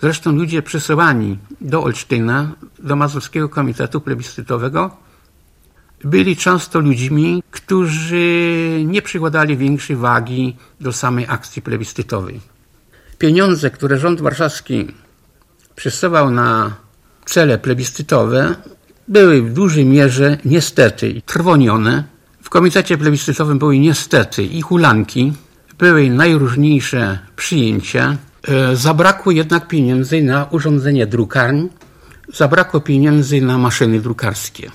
Zresztą ludzie przesyłani do Olsztyna, do Mazurskiego Komitetu Plebiscytowego, byli często ludźmi, którzy nie przykładali większej wagi do samej akcji plebiscytowej. Pieniądze, które rząd warszawski przesyłał na cele plebiscytowe, były w dużej mierze niestety trwonione. W komitecie plebiscytowym były niestety i hulanki, były najróżniejsze przyjęcia. E, zabrakło jednak pieniędzy na urządzenie drukarni, zabrakło pieniędzy na maszyny drukarskie.